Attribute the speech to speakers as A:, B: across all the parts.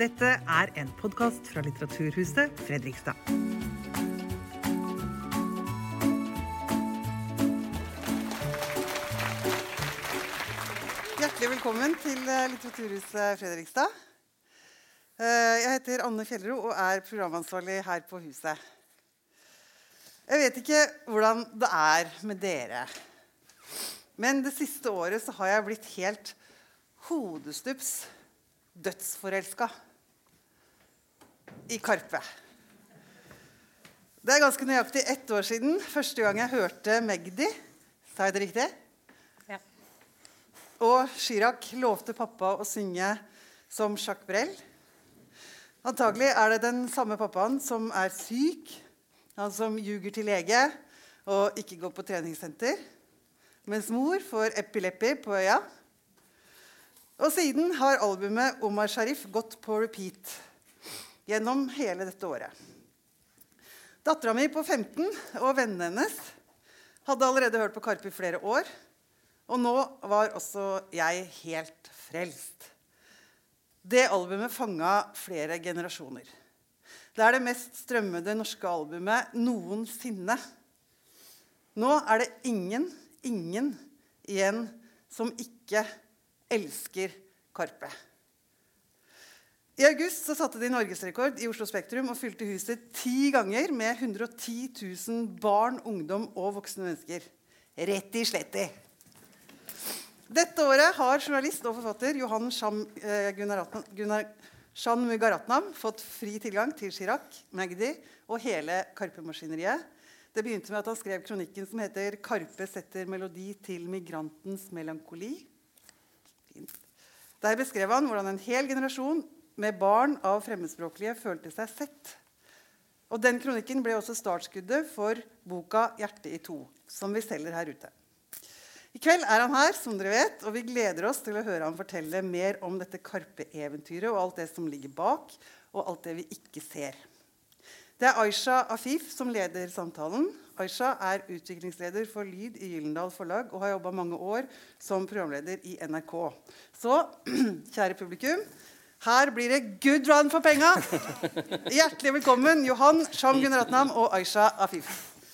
A: Dette er en podkast fra Litteraturhuset Fredrikstad.
B: Hjertelig velkommen til eh, Litteraturhuset Fredrikstad. Eh, Jeg heter Anne Fjellro og er programansvarlig her på huset. Jeg vet ikke hvordan det er med dere. Men det siste året så har jeg blitt helt hodestups dødsforelska i Karpe. Det er ganske nøyaktig ett år siden første gang jeg hørte Magdi. Sa jeg det riktig? Ja. Og Chirag lovte pappa å synge som Jacques Brel. Antagelig er det den samme pappaen som er syk, han som ljuger til lege og ikke går på treningssenter, mens mor får epilepi på øya. Og siden har albumet Omar Sharif gått på repeat gjennom hele dette året. Dattera mi på 15 og vennene hennes hadde allerede hørt på Karpe i flere år. Og nå var også jeg helt frelst. Det albumet fanga flere generasjoner. Det er det mest strømmede norske albumet noensinne. Nå er det ingen, ingen igjen som ikke elsker Karpe. I august så satte de norgesrekord i Oslo Spektrum og fylte huset ti ganger med 110 000 barn, ungdom og voksne mennesker. Rett i sletti. Dette året har journalist og forfatter Johan Sham, eh, Shan Mugaratnam fått fri tilgang til Chirac, Magdi og hele Karpe-maskineriet. Det begynte med at han skrev kronikken som heter 'Karpe setter melodi til migrantens melankoli'. Der beskrev han hvordan en hel generasjon med barn av fremmedspråklige følte seg sett. Og Den kronikken ble også startskuddet for boka 'Hjertet i to', som vi selger her ute. I kveld er han her, som dere vet, og vi gleder oss til å høre han fortelle mer om dette Karpe-eventyret og alt det som ligger bak, og alt det vi ikke ser. Det er Aisha Afif som leder samtalen. Aisha er utviklingsleder for Lyd i Gyllendal Forlag og har jobba mange år som programleder i NRK. Så kjære publikum, her blir det good run for penga! Hjertelig velkommen, Johan Sham Gunaratnam og Aisha Afif.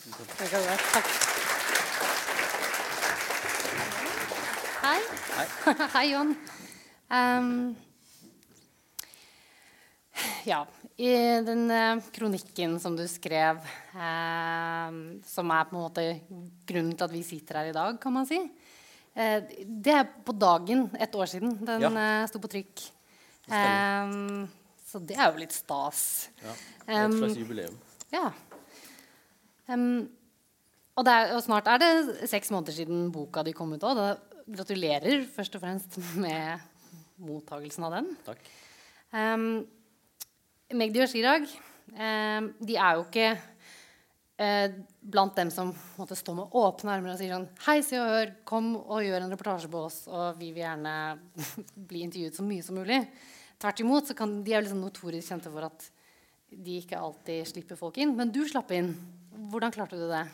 C: Takk. Hei. Hei, Jon. Um, ja, i den eh, kronikken som du skrev, um, som er på en måte grunnen til at vi sitter her i dag, kan man si, eh, det er på dagen et år siden den
D: Ja.
C: eh, sto på trykk. Ehm, så det er jo litt stas.
D: Ja, et
C: Um,
D: slags jubileum.
C: Ja. Um, og, er, og snart er det seks måneder siden boka di kom ut òg. Gratulerer først og fremst med mottagelsen av den.
D: Takk.
C: Um, Magdi og Chirag de er jo ikke eh, blant dem som måtte stå med åpne armer og sier sånn Hei, Se og Hør, kom og gjør en reportasje på oss, og vi vil gjerne bli intervjuet så mye som mulig. Tvert imot så kan de er liksom notorisk kjente for at de ikke alltid slipper folk inn. Men du slapp inn. Hvordan klarte du det?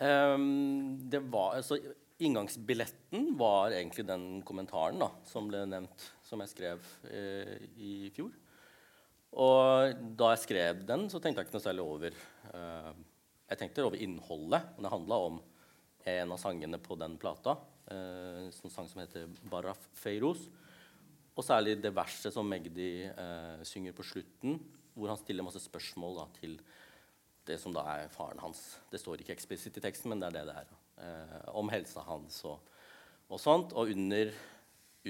D: Um, det var, altså, inngangsbilletten var egentlig den kommentaren da, som ble nevnt, som jeg skrev eh, i fjor. Og da jeg skrev den, så tenkte jeg ikke noe særlig over eh, Jeg tenkte over innholdet. og Det handla om en av sangene på den plata. Eh, en sang som heter 'Baraf Feiros'. Og særlig det verset som Magdi eh, synger på slutten, hvor han stiller masse spørsmål da, til det som da er faren hans. Det står ikke eksplisitt i teksten, men det er det det er. Eh, om helsa hans og, og sånt. Og under,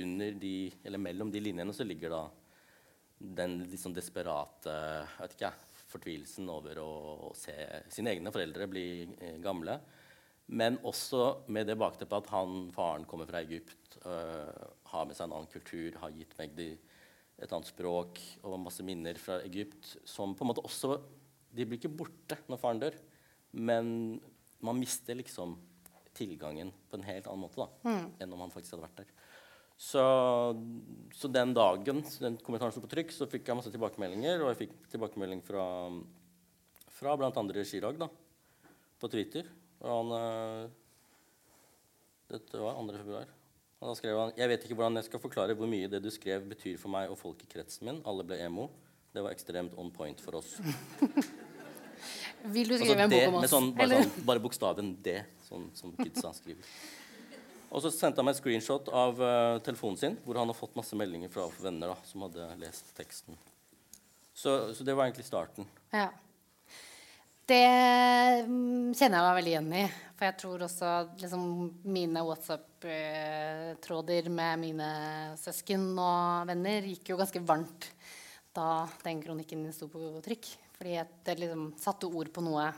D: under de, mellom de linjene så ligger da den sånn desperate vet ikke, fortvilelsen over å, å se sine egne foreldre bli eh, gamle. Men også med det bakteppet at han, faren kommer fra Egypt, øh, har med seg en annen kultur, har gitt Magdi et annet språk og masse minner fra Egypt som på en måte også De blir ikke borte når faren dør, men man mister liksom tilgangen på en helt annen måte da, enn om han faktisk hadde vært der. Så, så den dagen den kommentaren sto på trykk, så fikk jeg masse tilbakemeldinger. Og jeg fikk tilbakemelding fra, fra bl.a. Chirag da, på Twitter. Og han eh, Dette var 2. februar. Og da skrev han Jeg vet ikke hvordan jeg skal forklare hvor mye det du skrev, betyr for meg og folk i kretsen min. Alle ble emo. Det var ekstremt on point for oss.
C: Vil du
D: Altså
C: skrive en bok om oss?
D: sånn, bare, sånn, bare bokstaven D, sånn som kidsa skriver. Og så sendte han meg et screenshot av uh, telefonen sin, hvor han har fått masse meldinger fra venner da, som hadde lest teksten. Så, så det var egentlig starten.
C: Ja. Det mm, kjenner jeg meg veldig igjen i. For jeg tror også liksom, mine WhatsApp-tråder med mine søsken og venner gikk jo ganske varmt da den kronikken sto på trykk. Fordi det liksom satte ord på noe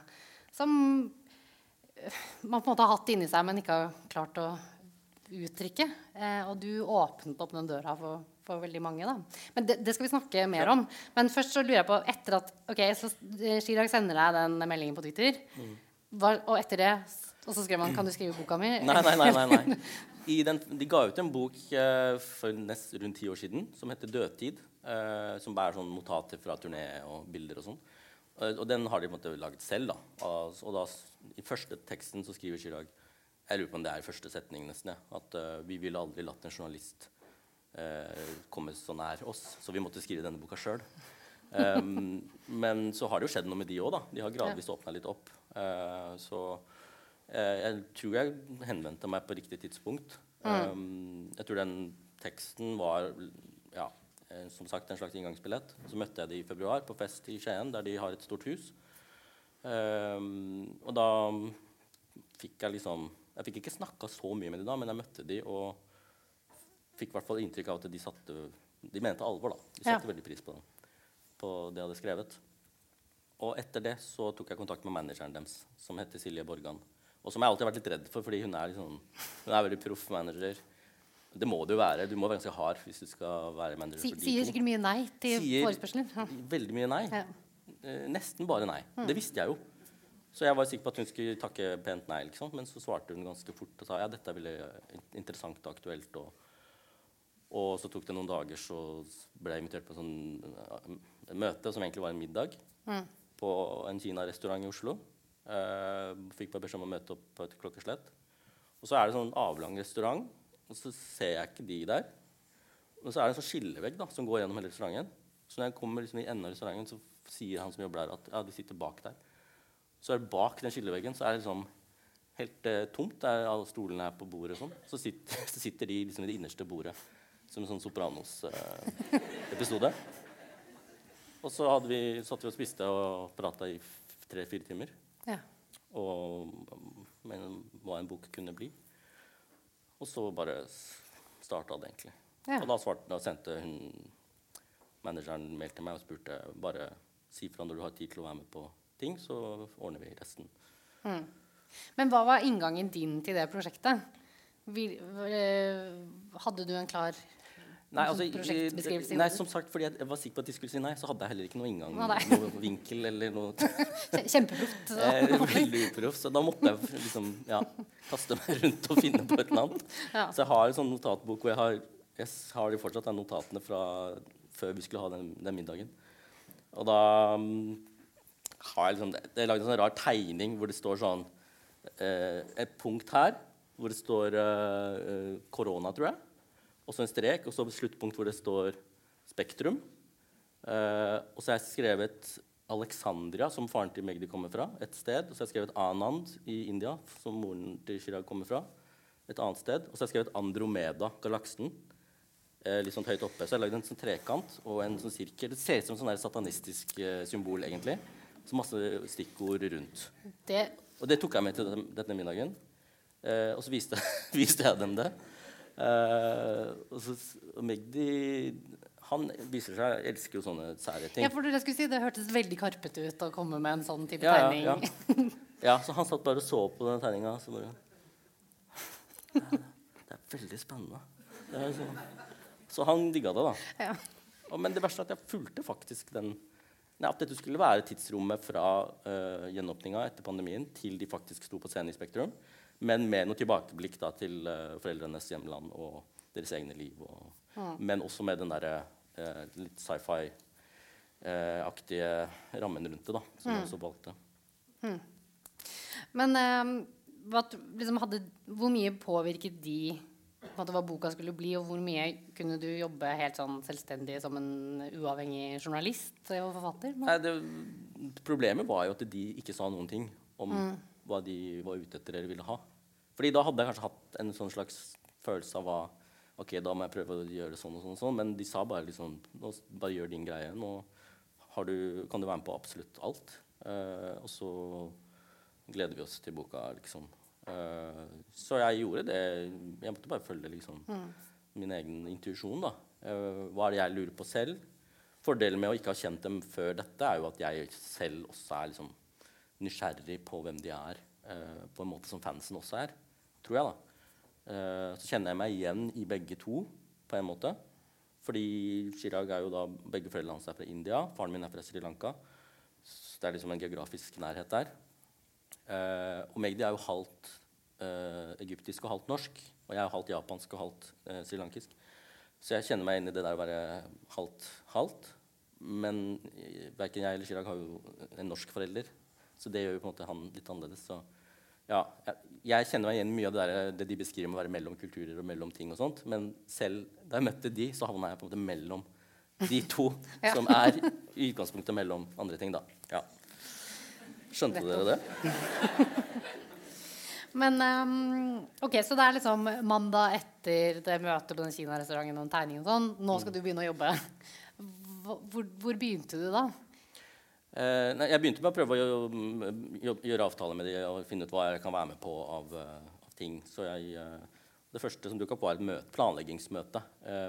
C: som øh, man på en måte har hatt inni seg, men ikke har klart å uttrykke. Eh, og du åpnet opp den døra for, for veldig mange. Da. Men det, det skal vi snakke mer om. Men først så lurer jeg på, etter at ok, så Chirag sender deg den meldingen på Twitter, hva, og etter det og så skrev han 'Kan du skrive boka mi?'
D: Nei, nei, nei. nei, nei. I den, de ga ut en bok eh, for nest, rundt ti år siden som heter 'Dødtid'. eh, som bærer sånn notater fra turné og bilder og sånn. Eh, og den har de på en måte laget selv. da. Og, da, I første teksten så skriver Chirag Jeg lurer på om det er første setning nesten. Ja, at vi ville aldri latt en journalist eh, komme så nær oss, så vi måtte skrive denne boka sjøl. Um, men så har det jo skjedd noe med de òg, da. De har gradvis åpna litt opp. Uh, så uh, jeg tror jeg henvendte meg på riktig tidspunkt. Um, jeg tror den teksten var ja, eh, som sagt en slags inngangsbillett. Så møtte jeg de i februar på fest i Skien, der de har et stort hus. Um, og da fikk jeg liksom Jeg fikk ikke snakka så mye med de da, men jeg møtte de og fikk i hvert fall inntrykk av at de satte De mente alvor, da. De
C: Ja.
D: veldig pris på, på det jeg hadde skrevet. Og etter det så tok jeg kontakt med manageren deres, som heter Silje Borgan. Og som jeg alltid har vært litt redd for, fordi hun er, liksom, hun er veldig proff manager. Det må du jo være. Du må være ganske hard hvis du skal være manager
C: Si,
D: for de
C: sier sikkert mye nei til
D: Sier.
C: Ja.
D: Veldig mye nei.
C: Ja.
D: Eh, nesten bare nei. Det visste jeg jo. Så jeg var sikker på at hun skulle takke pent nei. Liksom. Men så svarte hun ganske fort og sa ja, dette er veldig interessant og aktuelt. Og, og så tok det noen dager, så ble jeg invitert på en sånn eh, møte som egentlig var en middag på en kinarestaurant i Oslo. Eh, fikk bare beskjed om å møte opp på et klokkeslett. Og så er det sånn avlang restaurant, og så ser jeg ikke de der. Og så er det en sånn skillevegg da, som går gjennom hele restauranten. Så når jeg kommer liksom i enden av restauranten, så sier han som jobber der, at ja, de sitter bak der. Så er det bak den skilleveggen så er det liksom helt eh, tomt. Der alle stolene er på bordet og sånn. Så sitter, så sitter de liksom i det innerste bordet. Som en sånn Sopranos-episode. og så hadde vi, satt vi og spiste og prata i tre-fire timer.
C: Ja.
D: Og men, hva en bok kunne bli. Og så bare starta det, egentlig.
C: Ja.
D: Og da, svarte, da sendte hun manageren mail til meg og spurte bare si fra når du har tid til å være med på ting, så ordner vi resten.
C: Men hva var inngangen din til det prosjektet? Øh, hadde du en klar
D: Nei, altså,
C: prosjektbeskrivelse?
D: nei, som sagt, fordi jeg var sikker på at de skulle si nei, så hadde jeg heller ikke noe inngang,
C: nei.
D: noe vinkel eller noe
C: Kje- Kjempeproft.
D: eh, veldig uproff. Så da måtte jeg liksom ja, kaste meg rundt og finne på et eller annet.
C: Ja.
D: Så jeg har en sånn notatbok hvor jeg har, jeg har de fortsatt de notatene fra før vi skulle ha den, den middagen. Og da um, har jeg liksom Det er lagd en sånn rar tegning hvor det står sånn eh, Et punkt her hvor det står eh, eh, korona, tror jeg. Og så en strek, og så et sluttpunkt hvor det står Spektrum. Eh, og så har jeg skrevet Alexandria, som faren til Magdi kommer fra, et sted. Og så har jeg skrevet Anand i India, som moren til Chirag kommer fra, et annet sted. Og så har jeg skrevet Andromeda, galaksen, eh, litt sånn høyt oppe. Så jeg har lagd en sånn trekant og en sånn sirkel. Det ser ut som et sånn satanistisk eh, symbol, egentlig. Så masse stikkord rundt.
C: Det,
D: Og det tok jeg med til denne, middagen. Eh, og så viste, viste jeg dem det. Eh, og så og Magdi Han viser seg elsker jo sånne sære ting.
C: ja, for jeg skulle si, det hørtes veldig karpete ut å komme med en sånn type
D: Ja,
C: tegning.
D: ja, ja. ja, så han satt bare og så på den tegninga. Så bare Det er veldig spennende. Det er så, så han digga det, da.
C: Ja.
D: Og, men det verste er at jeg fulgte faktisk den Nei, At dette skulle være tidsrommet fra uh, gjenåpninga etter pandemien til de faktisk sto på scenen i Spektrum. Men med noe tilbakeblikk da, til eh, foreldrenes hjemland og deres egne liv. Og, Men også med den derre eh, litt sci-fi-aktige rammen rundt det, da, som jeg også valgte.
C: Men eh, hva, liksom hadde, hvor mye påvirket de på hva boka skulle bli, og hvor mye kunne du jobbe helt sånn selvstendig som en uavhengig journalist og forfatter?
D: Nei, det, problemet var jo at de ikke sa noen ting om hva de var ute etter eller ville ha. Fordi da hadde jeg kanskje hatt en sånn slags følelse av hva Ok, da må jeg prøve å gjøre sånn og sånn, og sånn. Men de sa bare liksom nå, Bare gjør din greie. Nå har du, kan du være med på absolutt alt. Eh, og så gleder vi oss til boka, liksom. Eh, så jeg gjorde det. Jeg måtte bare følge liksom min egen intuisjon, da. Eh, hva er det jeg lurer på selv? Fordelen med å ikke ha kjent dem før dette, er jo at jeg selv også er liksom nysgjerrig på hvem de er, eh, på en måte som fansen også er. Tror jeg, da. Eh, så kjenner jeg meg igjen i begge to, på en måte. Fordi Chirag er jo da Begge foreldrene hans er fra India. Faren min er fra Sri Lanka. Så det er liksom en geografisk nærhet der. Eh, og Magdi er jo halvt egyptisk og halvt norsk. Og jeg er halvt japansk og halvt eh, srilankisk. Så jeg kjenner meg inn i det der å være halvt halvt. Men verken jeg eller Chirag har jo en norsk forelder, så det gjør jo på en måte han litt annerledes. Så ja, jeg, kjenner meg igjen i mye av det, der, det de beskriver med å være mellom kulturer og mellom ting og sånt. Men selv da jeg møtte de, så havna jeg på en måte mellom de to,
C: Ja.
D: som er i utgangspunktet mellom andre ting, da. Ja. Skjønte dere det?
C: Men um, ok, Så det er liksom mandag etter det møtet på den kinarestauranten og tegningen tegning og sånn. Nå skal du begynne å jobbe. Hvor, hvor begynte du da?
D: Eh, nei, jeg begynte med å prøve å jo- jo- gjøre avtaler med de og finne ut hva jeg kan være med på av, eh, av ting. Så jeg, eh, det første som dukka opp, var et møte, planleggingsmøte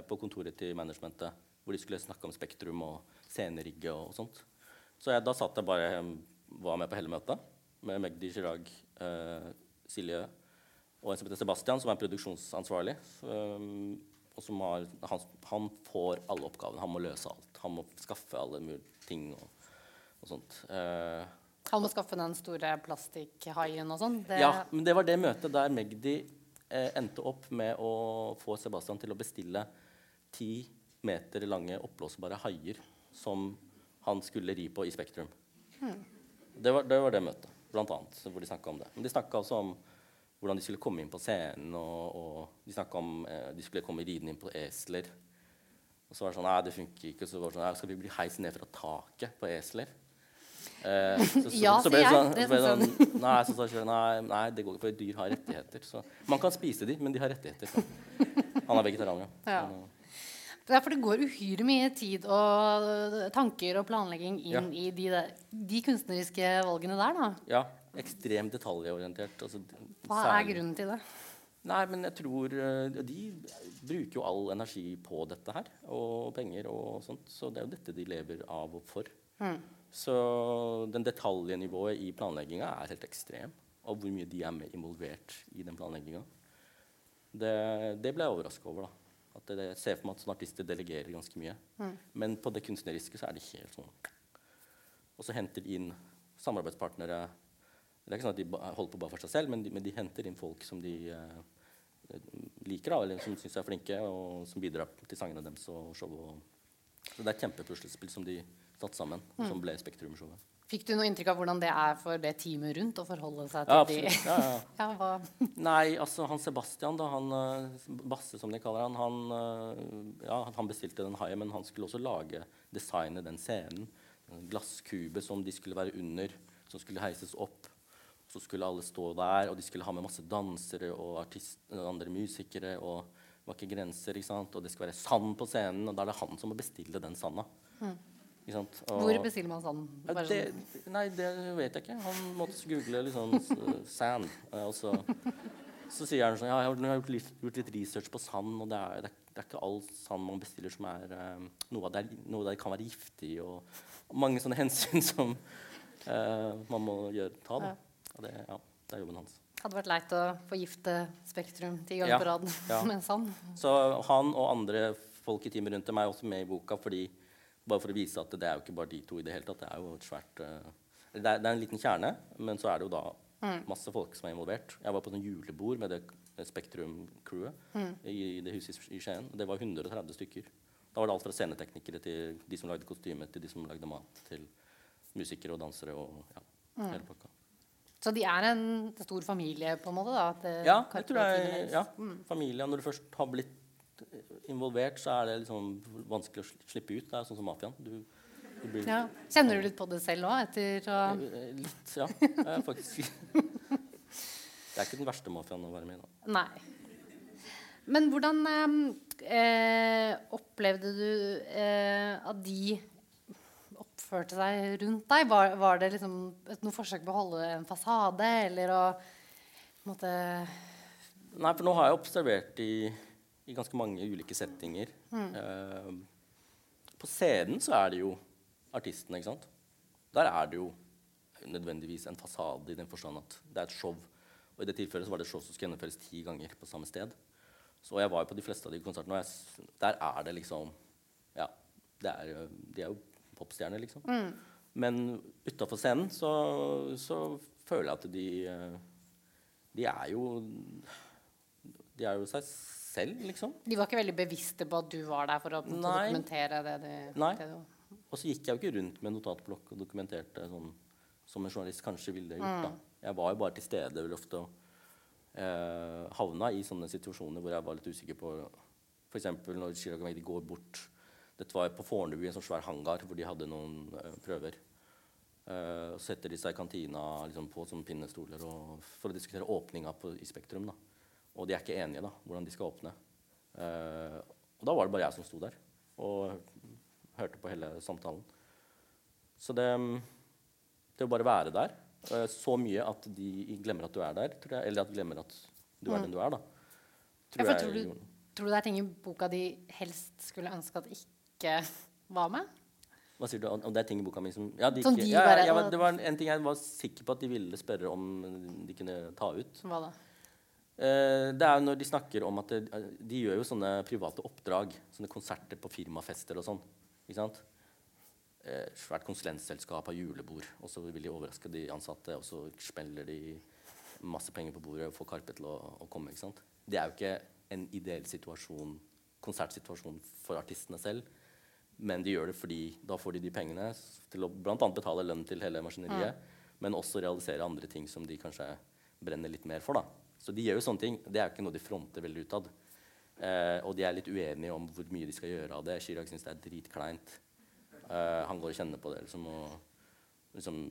D: på kontoret til managementet. Hvor de skulle snakke om Spektrum og scenerigge og, sånt. Så jeg, da satt jeg bare var med på hele møtet med Magdi Chirag, eh, Silje og en som heter Sebastian, som er produksjonsansvarlig. Um, og som har, han, han får alle oppgavene. Han må løse alt. Han må skaffe alle mulige ting og, og sånt. Eh,
C: Han må skaffe den store plastikkhaien og sånn. Det-
D: ja, men det var det møtet der Magdi eh, endte opp med å få Sebastian til å bestille ti meter lange oppblåsbare haier som han skulle ri på i Spektrum. Det, var, det var det møtet, blant annet, hvor de snakka om det. Men de snakka også om hvordan de skulle komme inn på scenen, og, og de snakka om eh, de skulle komme ridende inn på esler. Og så var det sånn Nei, det funker ikke. Så var det sånn, «Nei, skal vi bli heist ned fra taket på esler? Eh, så, så,
C: Ja,
D: så ble det
C: sier jeg.
D: sånn,
C: Det
D: ble det
C: synes
D: sånn Nei, så så, nei, nei, det går ikke, for dyr har rettigheter. Så man kan spise dem, men de har rettigheter. Så. Han er vegetarianer.
C: Ja. Det er for det går uhyre mye tid og øh, tanker og planlegging inn
D: Ja.
C: i de, der, de kunstneriske valgene der, da.
D: ja, ekstremt detaljorientert. Altså,
C: Hva er
D: særlig-
C: grunnen til det?
D: Nei, men jeg tror uh, De bruker jo all energi på dette her, og penger og sånt. Så det er jo dette de lever av og for. Så den detaljnivået i planlegginga er helt ekstrem. Og hvor mye de er involvert i den planlegginga. Det, det ble jeg overraska over. da. At det, jeg ser for meg at sånne artister delegerer ganske mye. Men på det kunstneriske så er det helt sånn Og så henter de inn samarbeidspartnere. Det er ikke sånn at de holder på bare for seg selv, men de, men de henter inn folk som de eh, liker, da, eller som syns er flinke, og som bidrar til sangene deres og show. Så det er et kjempepuslespill som de satte sammen, som ble Spektrum-showet.
C: Fikk du noe inntrykk av hvordan det er for det teamet rundt å forholde seg til
D: ja,
C: de
D: Ja, ja.
C: ja?
D: Nei, altså han Sebastian, da, han eh, Basse som de kaller han, han, eh, ja, han bestilte den haien, men han skulle også lage designe den scenen. En glasskube som de skulle være under, som skulle heises opp. Så skulle alle stå der, og de skulle ha med masse dansere og artist, andre musikere. og det var ikke grenser, ikke sant? Og det skulle være sand på scenen, og da er det han som må bestille den sanda. Sant? Og-
C: Hvor bestiller man sånn?
D: ja, det,
C: sånn?
D: nei, det vet jeg ikke. Han måtte google liksom sand. eh, Og så, så sier han sånn Ja, jeg har, jeg har gjort litt, gjort litt research på sand, og det er, det, er, det er ikke all sand man bestiller som er eh, noe, av det, noe av det kan være giftig, og, og mange sånne hensyn som uh, man må gjøre, ta. Da. Det, ja, det er jobben hans.
C: Hadde vært leit å forgifte Spektrum ti ganger
D: Ja,
C: på rad
D: ja.
C: med sand.
D: Så han og andre folk i teamet rundt dem er også med i boka fordi, bare for å vise at det er jo ikke bare de to i det hele tatt. Det er jo et svært uh, det, er, det er en liten kjerne, men så er det jo da masse folk som er involvert. Jeg var på sånn julebord med det Spektrum-crewet i det huset i Skien. Det var 130 stykker. Da var det alt fra sceneteknikere til de som lagde kostyme, til de som lagde mat, til musikere og dansere og ja, hele pakka.
C: Så de er en stor familie, på en måte? da? At, eh,
D: Ja, jeg tror det.
C: Tidenes-
D: Ja, familie. Når du først har blitt involvert, så er det liksom vanskelig å slippe ut. Det er sånn som mafiaen. Du, du blir
C: Ja. Kjenner du litt på det selv òg, etter å
D: Eh, Litt, ja. Jeg faktisk Det er ikke den verste mafiaen å være med i. da.
C: Nei. Men hvordan eh, eh, opplevde du eh, at de oppførte seg rundt deg? Var, var det liksom et, noe forsøk på å holde en fasade, eller å på en måte
D: Nei, for nå har jeg observert i, i ganske mange ulike settinger. Eh, på scenen så er det jo artistene, ikke sant. Der er det jo nødvendigvis en fasade i den forstand at det er et show. Og i det tilfellet så var det et show som skulle gjennomføres ti ganger på samme sted. Så jeg var jo på de fleste av de konsertene, og jeg, der er det liksom Ja, det er, de er jo popstjerner, liksom. Men utafor scenen så, så føler jeg at de eh, De er jo De er jo seg selv, liksom.
C: De var ikke veldig bevisste på at du var der for å
D: Nei.
C: dokumentere det du,
D: Nei.
C: det du
D: Og så gikk jeg jo ikke rundt med notatblokk og dokumenterte sånn som en journalist kanskje ville gjort. da. Jeg var jo bare til stede veldig ofte og eh, havna i sånne situasjoner hvor jeg var litt usikker på F.eks. når Chirag går bort. Dette var på Fornebu en sånn svær hangar hvor de hadde noen eh, prøver. Eh, og setter de seg i kantina liksom, på sånne pinnestoler og, for å diskutere åpninga på, i Spektrum. da. Og de er ikke enige da, hvordan de skal åpne. Uh, og da var det bare jeg som sto der og hørte på hele samtalen. Så det, det å bare være der uh, så mye at de glemmer at du er der, tror jeg, eller at de glemmer at du er den du er, da.
C: Ja, for tror, du, tror du det er ting i boka de helst skulle ønske at ikke var med?
D: Hva sier du? Om det er ting i boka mi som ja, de ikke, ja, ja, var- Det var en ting jeg var sikker på at de ville spørre om de kunne ta ut.
C: Hva da?
D: Eh, det er når de snakker om at det, de gjør jo sånne private oppdrag. Sånne konserter på firmafester og sånn. Ikke sant? Eh, svært konsulentselskap har julebord, og så vil de overraske de ansatte, og så smeller de masse penger på bordet og får Karpe til å, å komme. ikke sant? Det er jo ikke en ideell situasjon, konsertsituasjon for artistene selv. Men de gjør det fordi da får de de pengene til å bl.a. betale lønn til hele maskineriet, men også realisere andre ting som de kanskje brenner litt mer for. da. Så de gjør jo sånne ting. Det er jo ikke noe de fronter veldig utad. Eh, og de er litt uenige om hvor mye de skal gjøre av det. Chirag syns det er dritkleint. Eh, han går og kjenner på det. Liksom, og, liksom,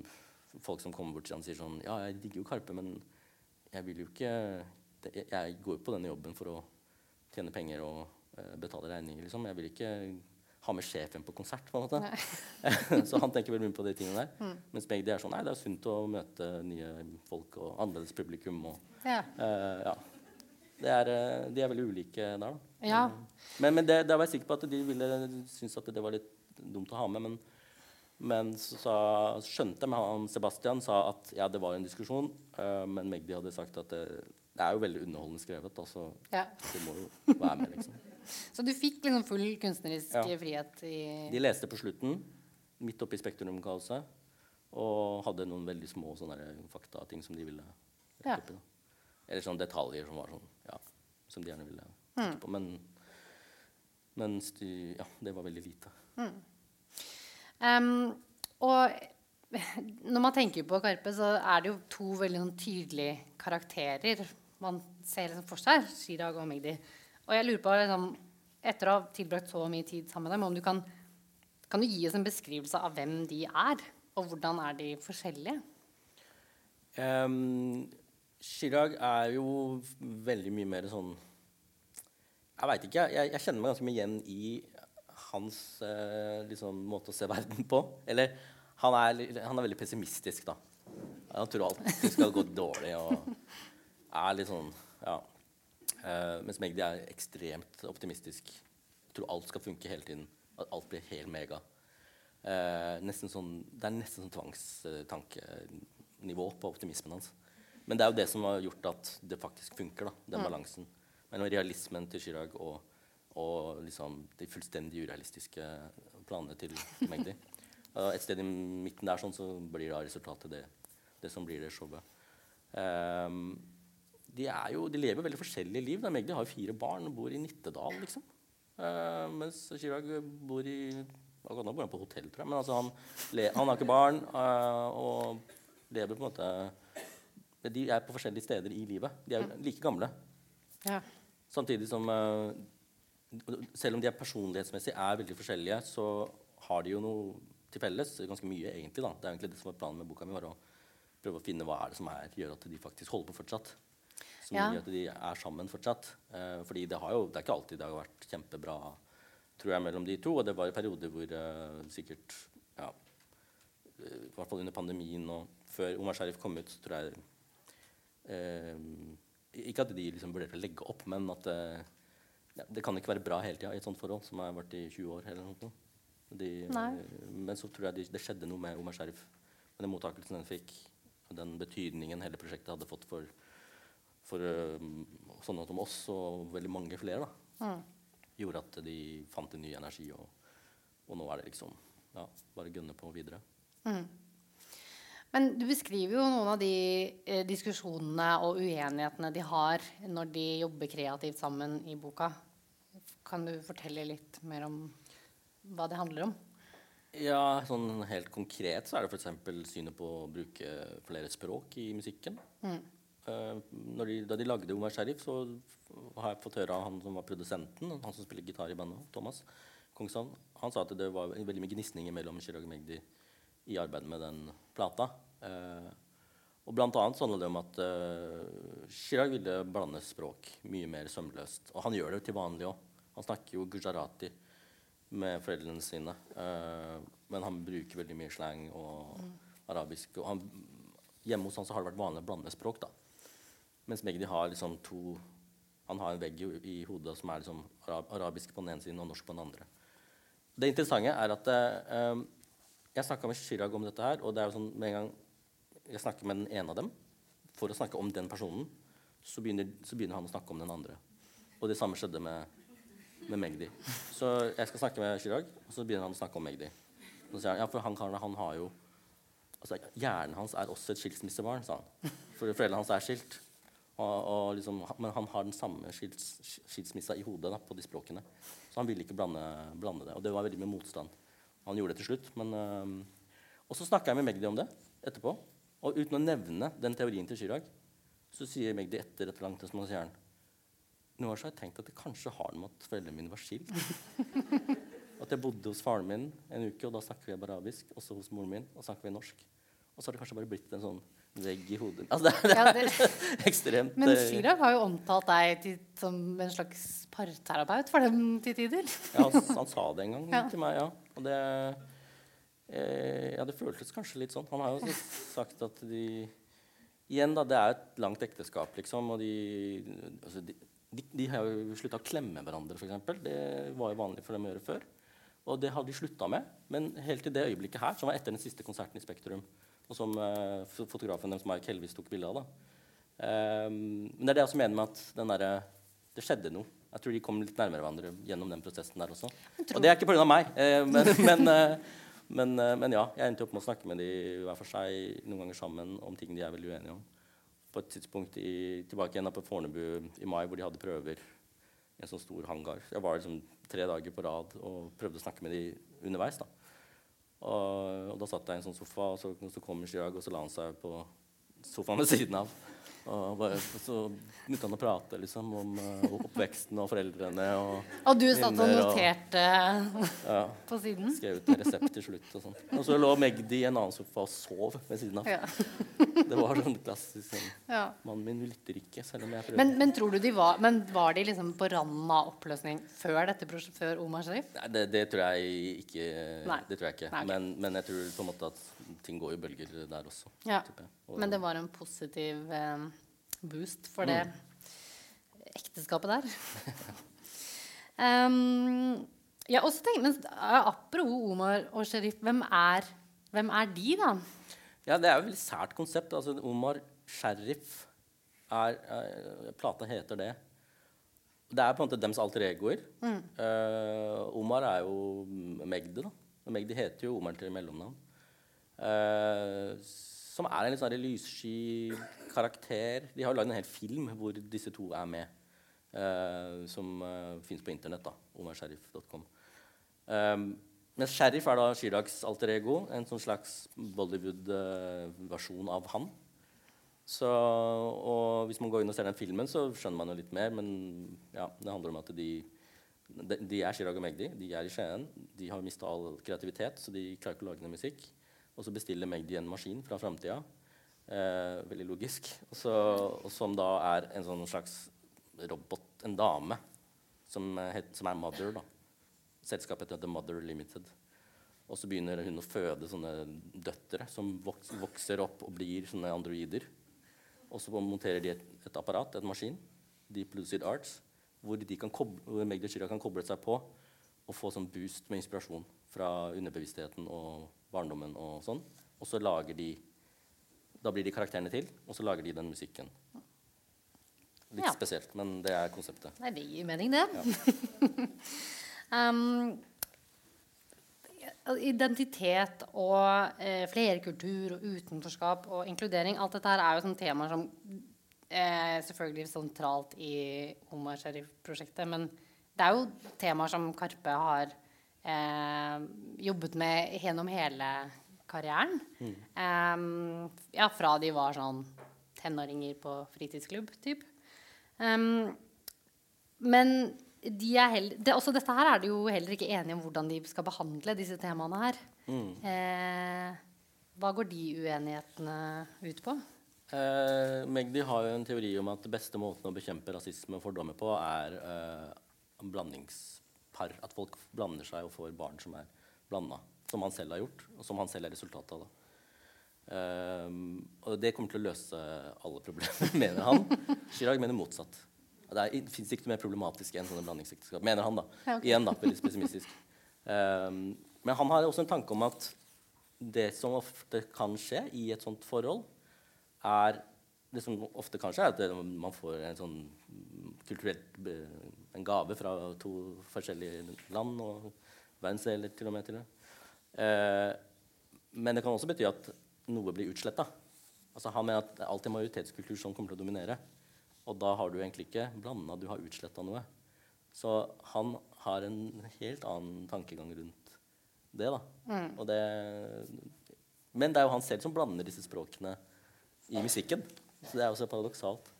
D: folk som kommer bort til ham, sier sånn Ja, jeg digger jo Karpe, men jeg vil jo ikke jeg går jo på denne jobben for å tjene penger og eh, betale regninger, liksom. Jeg vil ikke ha med sjefen på konsert, på en måte. så han tenker veldig mye på de tingene der. Mens begge de er sånn Nei, det er sunt å møte nye folk og annerledes publikum. og
C: Ja.
D: Uh, ja. Det er, eh, de er veldig ulike der, da.
C: ja.
D: Men, men det, da var jeg sikker på at de ville synes at det var litt dumt å ha med. Men, men så så skjønte jeg med han Sebastian sa at ja, det var en diskusjon. uh, men Magdi hadde sagt at det, det er jo veldig underholdende skrevet. Altså,
C: ja.
D: det må jo være med, liksom.
C: Så du fikk liksom full kunstnerisk
D: Ja.
C: frihet i
D: De leste på slutten, midt oppi Spektrum-kaoset, og hadde noen veldig små sånne der faktating som de ville rette
C: Ja.
D: opp i. Da. Eller sånne detaljer som var sånn, ja, som de gjerne ville
C: Mm.
D: på. Men mens de, ja, det var veldig lite.
C: Em, og når man tenker på Karpe, så er det jo to veldig sånn tydelige karakterer man ser liksom for seg. Chirag og Magdi. Og jeg lurer på, liksom, etter å ha tilbrakt så mye tid sammen med dem, om du kan, kan du gi oss en beskrivelse av hvem de er? Og hvordan er de forskjellige?
D: Um, Chirag er jo veldig mye mer sånn Jeg veit ikke. Jeg, jeg kjenner meg ganske mye igjen i hans uh, liksom, måte å se verden på. Eller han er, han er veldig pessimistisk, da. Han tror alt skal gå dårlig og er litt sånn Ja. Eh, mens Magdi er ekstremt optimistisk. Tror alt skal funke hele tiden. At alt blir helt mega. Uh, sånn, det er nesten sånn tvangstankenivå på optimismen hans. Men det er jo det som har gjort at det faktisk funker, da, den balansen mellom realismen til Chirag og, og liksom de fullstendig urealistiske planene til Magdi. Uh, et sted i midten der sånn, så blir da resultatet det, det som blir det showet. Ehm, de, jo, de lever veldig forskjellige liv. Da. Magdi har fire barn og bor i Nittedal, liksom. Uh, mens Chirag bor i Akkurat nå bor han på hotell, tror jeg. Men altså, han, le, han har ikke barn uh, og lever på en måte De er på forskjellige steder i livet. De er like gamle.
C: Ja.
D: Samtidig som uh, Selv om de er personlighetsmessig er veldig forskjellige, så har de jo noe til felles. Ganske mye, egentlig. da. Det er egentlig det som var planen med boka mi. var å prøve å finne hva er det som er, gjør at de faktisk holder på fortsatt. Som
C: Ja.
D: gjør at de er sammen fortsatt. Eh, fordi det, har jo, det er ikke alltid det har vært kjempebra tror jeg, mellom de to. Og det var perioder hvor eh, sikkert ja, eh, I hvert fall under pandemien og før Omar Sharif kom ut, tror jeg eh, Ikke at de liksom vurderte å legge opp, men at eh, ja, det kan ikke være bra hele tida i et sånt forhold som har vært i 20 år. eller noe. De, men så tror jeg det, det skjedde noe med Omar Sharif. Med den mottakelsen den fikk, og den betydningen hele prosjektet hadde fått for, for eh, sånne som oss og veldig mange flere, da,
C: Mm.
D: gjorde at de fant en ny energi. Og, og nå er det liksom ja, bare gønne på videre.
C: Men du beskriver jo noen av de eh, diskusjonene og uenighetene de har når de jobber kreativt sammen i boka. Kan du fortelle litt mer om hva det handler om?
D: Ja, sånn helt konkret så er det f.eks. synet på å bruke flere språk i musikken. Når de, da de lagde Omar Sharif, så har jeg fått høre av han som var produsenten, han som spiller gitar i bandet, Thomas Kongshavn, han sa at det var veldig mye gnisninger mellom Chirag og Magdi i arbeidet med den plata. Eh, og blant annet så handler det om at eh, Chirag ville blande språk mye mer sømløst. Og han gjør det jo til vanlig òg. Han snakker jo gujarati med foreldrene sine. eh, men han bruker veldig mye slang og arabisk. Og han, hjemme hos han så har det vært vanlig å blande språk. da. Mens Magdi har liksom to Han har en vegg i, i hodet som er liksom arab, arabisk på den ene siden og norsk på den andre. Det interessante er at eh, jeg snakka med Chirag om dette her, og det er jo sånn med en gang jeg snakker med den ene av dem for å snakke om den personen, så begynner, så begynner han å snakke om den andre. Og det samme skjedde med, med Magdi. Så jeg skal snakke med Chirag, og så begynner han å snakke om Magdi. Så sier han ja, for han han har jo altså, Hjernen hans er også et skilsmissebarn, sa han. For foreldrene hans er skilt. Og, og liksom, men han har den samme skils, skilsmissa i hodet da, på de språkene. Så han ville ikke blande, blande det. Og det var veldig mye motstand. Han gjorde det til slutt. Men, øh, og så snakka jeg med Magdi om det etterpå. Og uten å nevne den teorien til Chirag, så sier Magdi etter et langt resonnement sier han, så har jeg tenkt at det kanskje har noe med at foreldrene mine var skilt. At jeg bodde hos faren min en uke, og da snakker vi arabisk. Og så hos moren min, og snakker vi norsk. Og så har det kanskje bare blitt en sånn vegg i hodet. Altså, det, det
C: Ja,
D: er
C: det-
D: ekstremt
C: Men
D: eh,
C: har jo omtalt deg til, som en slags parterapeut for dem til tider.
D: Ja, han, han sa det en gang
C: Ja.
D: til meg, ja. Og det eh, Ja, det føltes kanskje litt sånn. Han har jo sagt at de Igjen, da. Det er et langt ekteskap, liksom. Og de, altså, de, de, de har jo slutta å klemme hverandre, f.eks. Det var jo vanlig for dem å gjøre før. Og det har de slutta med. Men helt til det øyeblikket her, som var etter den siste konserten i Spektrum, og som eh, fo- fotografen deres, Mark Helvis, tok bilde av, da. Ehm, men det er det jeg også mener med at den derre det skjedde noe. Jeg tror de kom litt nærmere hverandre gjennom den prosessen der også. Og det er ikke pga. meg, eh, men, men, eh, men, men ja. Jeg endte opp med å snakke med de hver for seg, noen ganger sammen, om ting de er veldig uenige om. På et tidspunkt i, tilbake igjen på Fornebu i mai, hvor de hadde prøver i en sånn stor hangar. Jeg var liksom tre dager på rad og prøvde å snakke med de underveis. da. Og, og da satt jeg i en sånn sofa, og så, så kom Chirag, og så la han seg på sofaen ved siden av. Og bare, så begynte han å prate liksom, om eh, oppveksten og foreldrene. Og,
C: Og du satt og
D: noterte og- ja,
C: på siden?
D: skrev ut en resept til slutt. Og sånn. Og så lå Magdi i en annen sofa og sov ved siden av.
C: Ja.
D: Det var sånn klassisk sånn,
C: ja.
D: Mannen min lytter ikke, selv om jeg prøver.
C: Men, men tror du de var Men var de liksom på randen av oppløsning før dette prosjektet, før Omar Sharif?
D: Nei, det, det tror jeg ikke.
C: Nei.
D: Det tror jeg ikke.
C: Nei, okay.
D: men, men jeg tror på en måte at ting går i bølger der også.
C: Ja. Men det var en positiv eh, boost for det ekteskapet der. um, ja, og så tenker, men uh, Apropos Omar og Sharif, hvem er, hvem er de, da?
D: Ja, det er jo et veldig sært konsept. Altså, Omar Sharif er, er Plata heter det. Det er på en måte dems alter egoer. Eh, Omar er jo Magdi, da. Magdi heter jo Omar til mellomnavn. Eh, som er en litt sånn lyssky karakter. De har jo lagd en hel film hvor disse to er med. Uh, som uh, fins på internett. da, omarsharif.com. Um, mens Sheriff er da Chirags alter ego, en sånn slags Bollywood-versjon av han. Så, og hvis man går inn og ser den filmen, så skjønner man jo litt mer. Men ja, det handler om at de, de, de er Chirag og Magdi. De er i Skien. De har mista all kreativitet, så de klarer ikke å lage noe musikk. Og så bestiller Magdi en maskin fra framtida. Eh, veldig logisk. Og så, og som da er en sånn slags robot, en dame, som, het, som er Mother. da. Selskapet heter Mother Limited. Og så begynner hun å føde sånne døtre som voks, vokser opp og blir sånne androider. Og så monterer de et, et apparat, en maskin, Deep Lucid Arts, hvor, de hvor Magdi Chirag kan koble seg på og få sånn boost med inspirasjon fra underbevisstheten og barndommen og sånn. Og så lager de Da blir de karakterene til, og så lager de den musikken. Litt
C: Ja.
D: spesielt, men det er konseptet.
C: Nei, det gir mening, det. um, identitet og eh, flerkultur og utenforskap og inkludering, alt dette her er jo sånne temaer som eh, selvfølgelig er sentralt i Omar Sharif-prosjektet, men det er jo temaer som Karpe har eh, jobbet med gjennom hele karrieren. Um, ja, fra de var sånn tenåringer på fritidsklubb, typ. Um, men de er heller, det, også dette her er de jo heller ikke enige om hvordan de skal behandle disse temaene her. Eh, hva går de uenighetene ut på?
D: Eh, Magdi har jo en teori om at den beste måten å bekjempe rasisme og fordommer på, er eh, en blandingspar. At folk blander seg og får barn som er blanda. Som han selv har gjort, og som han selv er resultatet av. Eh, og det kommer til å løse alle problemer, mener han. Chirag mener motsatt. Det fins ikke noe mer problematisk enn sånne blandingsekteskap, mener han. da.
C: Ja, ok.
D: Igjen da, veldig pessimistisk. Um, men han har også en tanke om at det som ofte kan skje i et sånt forhold, er Det som ofte kanskje er at det, man får en sånn kulturelt en gave fra to forskjellige land og verdensdeler til og med. til det. Eh, men det kan også bety at noe blir utsletta. Altså, han mener at det er alltid majoritetskultur som kommer til å dominere. Og da har du egentlig ikke blanda, du har utsletta noe. Så han har en helt annen tankegang rundt det. da. Og det, men det er jo han selv som blander disse språkene i musikken. Så det er også paradoksalt.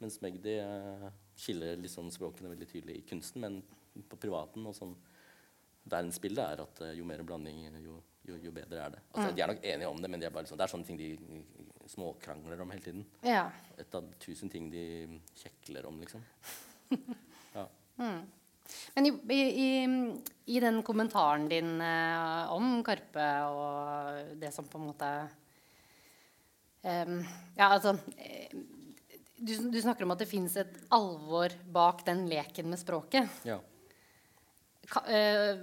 D: Mens Magdi uh, skiller liksom språkene veldig tydelig i kunsten, men på privaten og sånn verdensbildet er at uh, jo mer blanding, jo, jo, jo bedre er det. Altså, De er nok enige om det, men de er bare sånn, det er sånne ting de småkrangler om hele tiden.
C: Ja.
D: Et av tusen ting de kjekler om, liksom. Ja.
C: Men i, i, i, den kommentaren din uh, om Karpe og det som på en måte Ja, altså eh, du, du snakker om at det fins et alvor bak den leken med språket.
D: ja.
C: Ka, eh,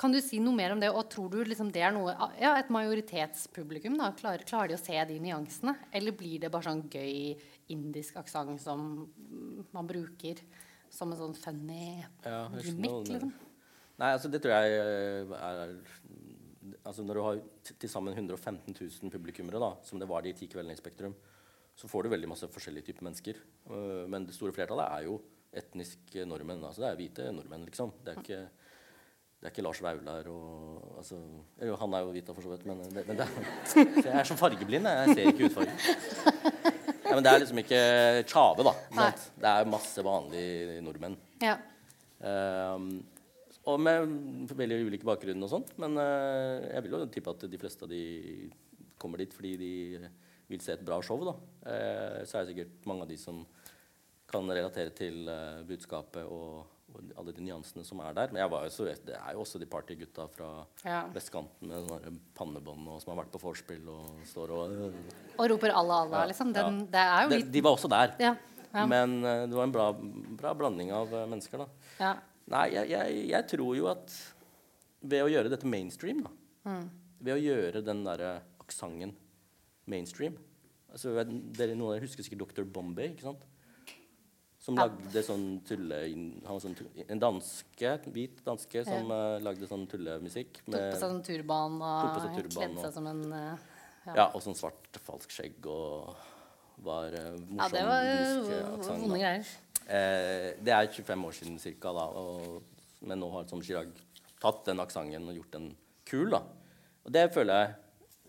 C: kan du si noe mer om det? Og tror du liksom det er noe Ja, et majoritetspublikum, da. Klarer, klarer de å se de nyansene? Eller blir det bare sånn gøy indisk aksent som man bruker som en sånn funny
D: Ja,
C: gimmick, liksom?
D: Nei, altså det tror jeg eh, er Altså Når du har til sammen 115 000 publikummere, da, som det var de ti kveldene i Spektrum, så får du veldig masse forskjellige typer mennesker. Uh, men det store flertallet er jo etniske nordmenn. altså Det er hvite nordmenn, liksom. Det er ikke, det er ikke Lars Vaular og altså, Jo, han er jo hvit, for så vidt, men, det, men det er, jeg er så fargeblind. Jeg, ser ikke hudfarge. Ja, men det er liksom ikke Tjave, da. Det er masse vanlige nordmenn.
C: Ja.
D: Ehm, og med veldig ulike bakgrunner og sånt. Men eh, jeg vil jo tippe at de fleste av de kommer dit fordi de vil se et bra show. da. Eh, så er det sikkert mange av de som kan relatere til eh, budskapet og, og alle de nyansene som er der. Men jeg var jo så, det er jo også de partygutta fra
C: Ja.
D: vestkanten med sånne pannebånd og som har vært på vorspiel og står og
C: Og roper 'Allah, Allah',
D: Ja,
C: liksom.
D: ja.
C: Den, Det er jo
D: de,
C: litt
D: de var også der.
C: Ja. Ja.
D: Men det var en bra, bra blanding av mennesker. da.
C: Ja.
D: Nei, jeg, jeg, jeg tror jo at ved å gjøre dette mainstream, da Ved å gjøre den derre aksenten mainstream altså, dere, Noen av dere husker sikkert Dr. Bombay, ikke sant? Som
C: Ja.
D: lagde sånn tulle... Han var sånn, tulle, en danske, hvit danske, som eh, lagde sånn tullemusikk.
C: Tok på seg sånn turban og kledde seg som en uh,
D: ja, og sånn svart, falsk skjegg og var uh, morsom
C: Ja, det var eh,
D: eh,
C: vonde greier.
D: Eh, det er 25 år siden cirka, da, og, men nå har som Chirag tatt den aksenten og gjort den kul. da. Og det føler jeg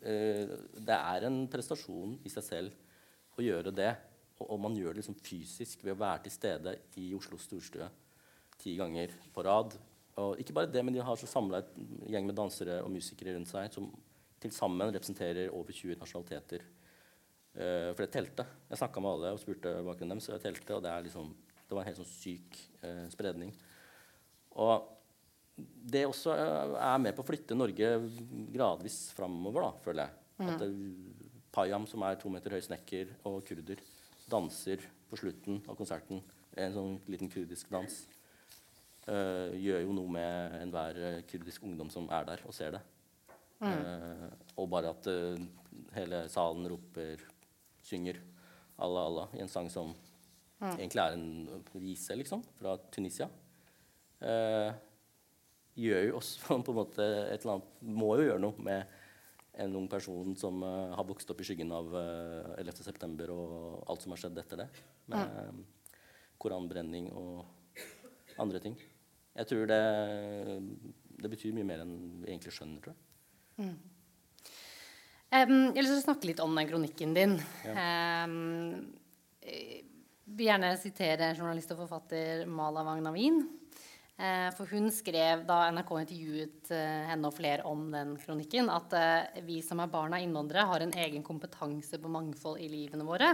D: eh, det er en prestasjon i seg selv å gjøre det. Og, og man gjør det liksom fysisk ved å være til stede i Oslo storstue ti ganger på rad. Og ikke bare det, men de har så samla et gjeng med dansere og musikere rundt seg som til sammen representerer over 20 nasjonaliteter. Eh, for det teltet Jeg snakka med alle og spurte bakgrunnen deres, og det teltet, og det, er liksom, det var en helt sånn syk eh, spredning. Og det også eh, er med på å flytte Norge gradvis framover, da, føler jeg. At det, Payam, som er to meter høy snekker, og kurder danser på slutten av konserten. En sånn liten kurdisk dans. Uh, gjør jo noe med enhver eh, kurdisk ungdom som er der og ser det. Eh, og bare at uh, hele salen roper, synger Allah, Allah i en sang som egentlig er en vise, liksom, fra Tunisia. Eh, gjør jo også på en måte et eller annet Må jo gjøre noe med en ung person som uh, har vokst opp i skyggen av uh, 11.9. og alt som har skjedd etter det. Med eh, koranbrenning og andre ting. Jeg tror det, det betyr mye mer enn vi egentlig skjønner, tror jeg.
C: Jeg har lyst til å snakke litt om den kronikken din. Ja. eh, vil gjerne sitere journalist og forfatter Mala Wang Navin. Eh, for hun skrev da NRK intervjuet eh, henne og flere om den kronikken, at eh, vi som er barn av innvandrere, har en egen kompetanse på mangfold i livene våre.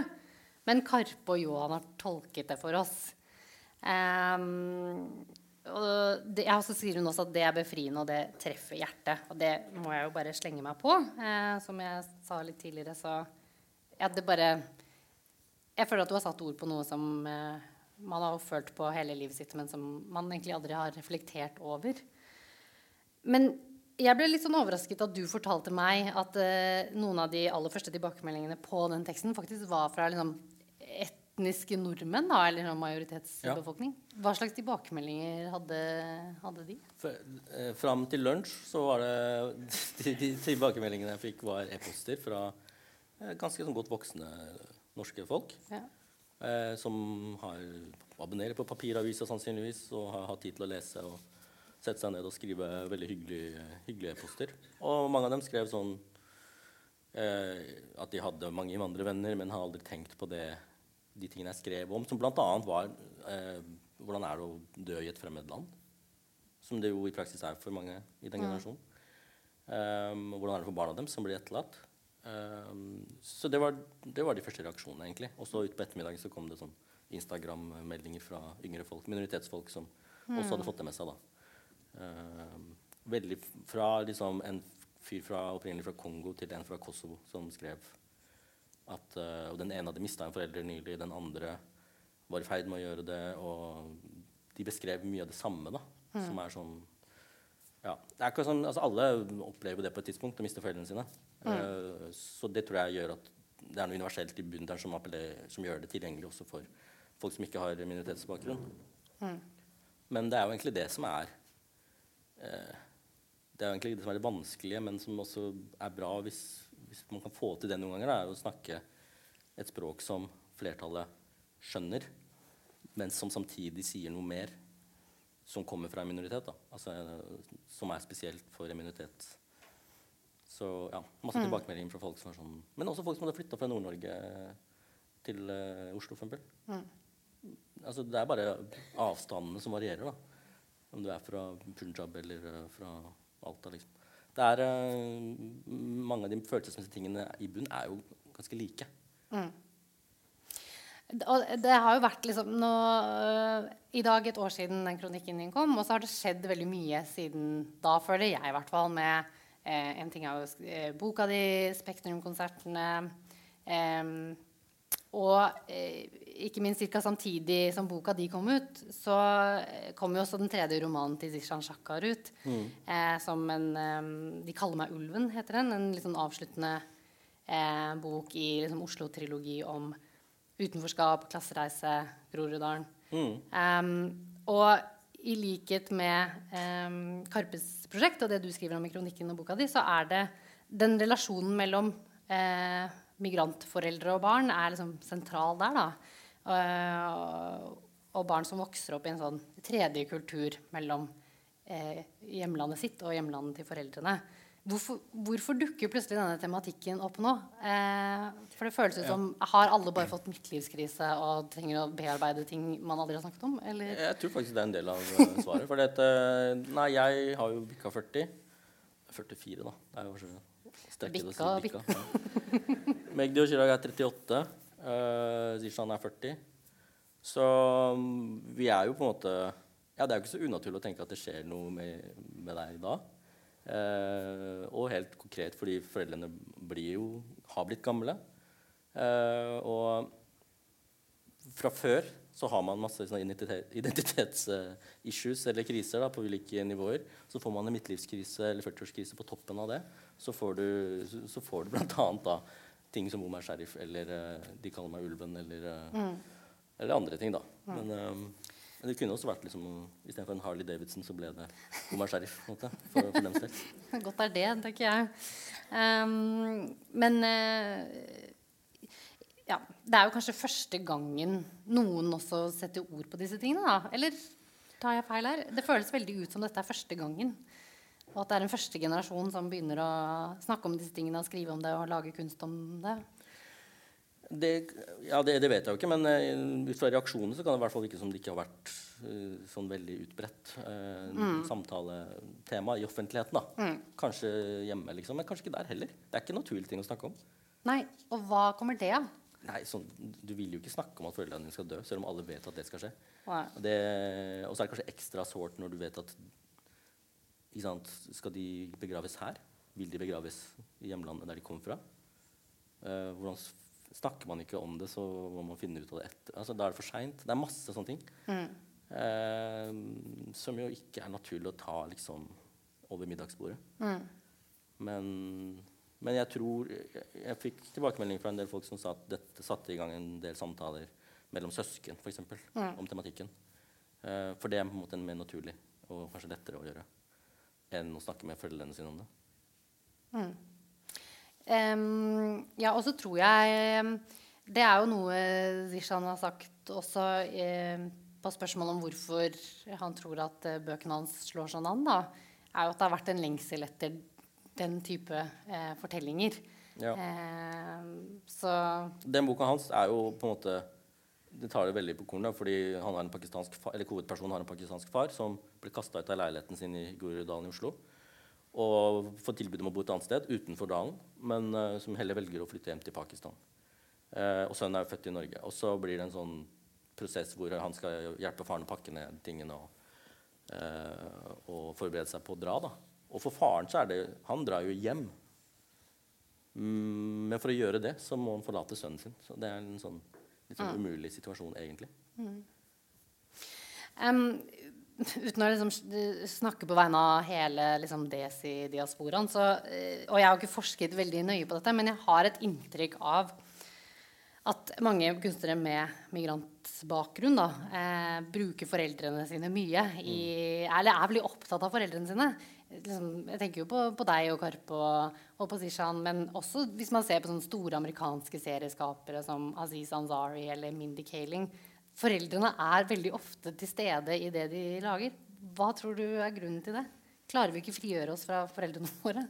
C: Men Karpe og Johan har tolket det for oss. Um, og det, jeg så sier hun også at det er befriende, og det treffer hjertet. Og det må jeg jo bare slenge meg på. Uh, som jeg sa litt tidligere, så ja, det bare Jeg føler at du har satt ord på noe som eh, man har følt på hele livet sitt, men som man egentlig aldri har reflektert over. Men jeg ble litt sånn overrasket at du fortalte meg at eh, noen av de aller første tilbakemeldingene på den teksten faktisk var fra liksom, etniske nordmenn, da, eller sånn majoritetsbefolkning. Hva slags tilbakemeldinger hadde, hadde de?
D: For, eh, fram til lunsj så var det de, de tilbakemeldingene jeg fikk, var e-poster fra eh, ganske sånn godt voksne norske folk.
C: Ja.
D: Eh, som har, abonnerer på papiravisa sannsynligvis og har hatt tid til å lese og sette seg ned og skrive veldig hyggelige, hyggelige e-poster. Og mange av dem skrev sånn eh, at de hadde mange innvandrervenner, men har aldri tenkt på det, de tingene jeg skrev om, som bl.a. var eh, hvordan er det å dø i et fremmed land? Som det jo i praksis er for mange i den generasjonen. Um, hvordan er det for barna deres som blir etterlatt? Um, så det var, det var de første reaksjonene, egentlig. Og så utpå ettermiddagen så kom det sånn Instagram-meldinger fra yngre folk, minoritetsfolk, som også hadde fått det med seg. da. Um, veldig fra liksom en fyr fra, opprinnelig fra Kongo til en fra Kosovo som skrev at eh, Og den ene hadde mista en forelder nylig, den andre var i ferd med å gjøre det. Og de beskrev mye av det samme, da. Som er sånn ja, det er ikke sånn, altså Alle opplever det på et tidspunkt, å miste foreldrene sine. Eh, så det tror jeg gjør at det er noe universelt i bunnen der som, som gjør det tilgjengelig også for folk som ikke har minoritetsbakgrunn. Men det er jo egentlig det som er eh, Det er jo egentlig det som er det vanskelige, men som også er bra hvis, hvis man kan få til det noen ganger, er å snakke et språk som flertallet skjønner, men som samtidig sier noe mer som kommer fra en minoritet. Da. Altså, eh, som er spesielt for en minoritet. Så ja, masse tilbakemeldinger fra folk som er sånn Men også folk som hadde flytta fra Nord-Norge til uh, Oslo, for eksempel. Altså, det er bare avstandene som varierer, da. Om du er fra Punjab eller uh, fra Alta, liksom. Det er uh, Mange av de følelsesmessige tingene i bunn er jo ganske like.
C: Og det har jo vært liksom nå, I dag et år siden den kronikken din kom, og så har det skjedd veldig mye siden da, føler jeg i hvert fall, med eh, En ting er jo eh, boka di, Spektrum-konsertene Eh, Og eh, ikke minst ca. samtidig som boka di kom ut, så eh, kom jo også den tredje romanen til Zishan Shakar ut. Eh, som en De kaller meg ulven, heter den. En litt sånn avsluttende eh, bok i liksom, Oslo-trilogi om utenforskap, klassereise, Groruddalen. Mm. og i likhet med eh, Karpes prosjekt og det du skriver om i kronikken og boka di, så er det den relasjonen mellom eh, migrantforeldre og barn er liksom sentral der, da. Og, og barn som vokser opp i en sånn tredje kultur mellom eh, hjemlandet sitt og hjemlandet til foreldrene. Hvorfor, hvorfor dukker plutselig denne tematikken opp nå? Eh, for det føles ut som Har alle bare fått midtlivskrise og trenger å bearbeide ting man aldri har snakket om? Eller?
D: Jeg tror faktisk det er en del av eh, svaret. For dette, nei, jeg har jo bikka 40. 44, da. Det er jo sterkt å si
C: Bikka.
D: Ja. Magdi og Chirag er 38. Uh, Zishan er 40. Så mm, vi er jo på en måte Ja, det er jo ikke så unaturlig å tenke at det skjer noe med, med deg da. Eh, og helt konkret fordi foreldrene blir jo, har blitt gamle. Eh, og fra før så har man masse identitetsissues eller kriser da, på ulike nivåer. Så får man en midtlivskrise eller 40-årskrise på toppen av det. Så får du, så, så får du blant annet da ting som Omar Sheriff eller uh, De kaller meg ulven eller, mm. eller andre ting, da. Mm. Men, uh, men, det kunne også vært liksom istedenfor en Harley Davidson, så ble det Omar måte, for, for dems del.
C: Godt er det, tenker jeg. Um, men ja, det er jo kanskje første gangen noen også setter ord på disse tingene, da. Eller tar jeg feil her? Det føles veldig ut som dette er første gangen. Og at det er en første generasjon som begynner å snakke om disse tingene, og skrive om det og lage kunst om det.
D: Det, ja, det, det vet jeg jo ikke, men uh, ut fra reaksjonene så kan det i hvert fall virke som det ikke har vært uh, sånn veldig utbredt uh, mm. samtaletema i offentligheten. da. Mm. Kanskje hjemme, liksom, men kanskje ikke der heller. Det er ikke en naturlig ting å snakke om.
C: Nei, Og hva kommer det av?
D: Nei, sånn, Du vil jo ikke snakke om at foreldrene dine skal dø, selv om alle vet at det skal skje. Og, så er det kanskje ekstra sårt når du vet at Skal de begraves her? Vil de begraves i hjemlandet der de kom fra? Uh, hvordan Snakker man ikke om det, så må man finne ut av det etter. Altså, da er det for seint. Det er masse sånne ting. Mm. eh, som jo ikke er naturlig å ta liksom, over middagsbordet. Mm. Men men jeg tror jeg, jeg fikk tilbakemelding fra en del folk som sa at dette satte i gang en del samtaler mellom søsken for eksempel, mm. om tematikken. Eh, for det er på en måte mer naturlig og kanskje lettere å gjøre enn å snakke med foreldrene sine om det.
C: Mm. Um, ja, og så tror jeg Det er jo noe Zishan har sagt også eh, på spørsmål om hvorfor han tror at eh, bøkene hans slår sånn an, da, er jo at det har vært en lengsel etter den type eh, fortellinger. Ja. Eh, så
D: Den boka hans er jo på en måte Det tar det veldig på kornet, fordi han har en pakistansk far, eller hovedpersonen har en pakistansk far som ble kasta ut av leiligheten sin i Groruddalen i Oslo. Og får tilbud om å bo et annet sted utenfor dalen, men uh, som heller velger å flytte hjem til Pakistan. Uh, og sønnen er jo født i Norge. Og så blir det en sånn prosess hvor han skal hjelpe faren å pakke ned tingene og, uh, og forberede seg på å dra. da. Og for faren så er det Han drar jo hjem. Mm, men for å gjøre det så må han forlate sønnen sin. Så det er en sånn litt sånn umulig situasjon, egentlig. Mm.
C: Um, uten å liksom snakke på vegne av hele liksom, Desi-diasporaen uh, Og jeg har ikke forsket veldig nøye på dette, men jeg har et inntrykk av at mange kunstnere med migrantbakgrunn da, eh, bruker foreldrene sine mye. I, mm. eller er veldig opptatt av foreldrene sine liksom, Jeg tenker jo på, på deg og Karpe og, og på Zishan, men også hvis man ser på sånne store amerikanske serieskapere som Aziz Ansari eller Mindy Kaling. Foreldrene er veldig ofte til stede i det de lager. Hva tror du er grunnen til det? Klarer vi ikke frigjøre oss fra foreldrene våre?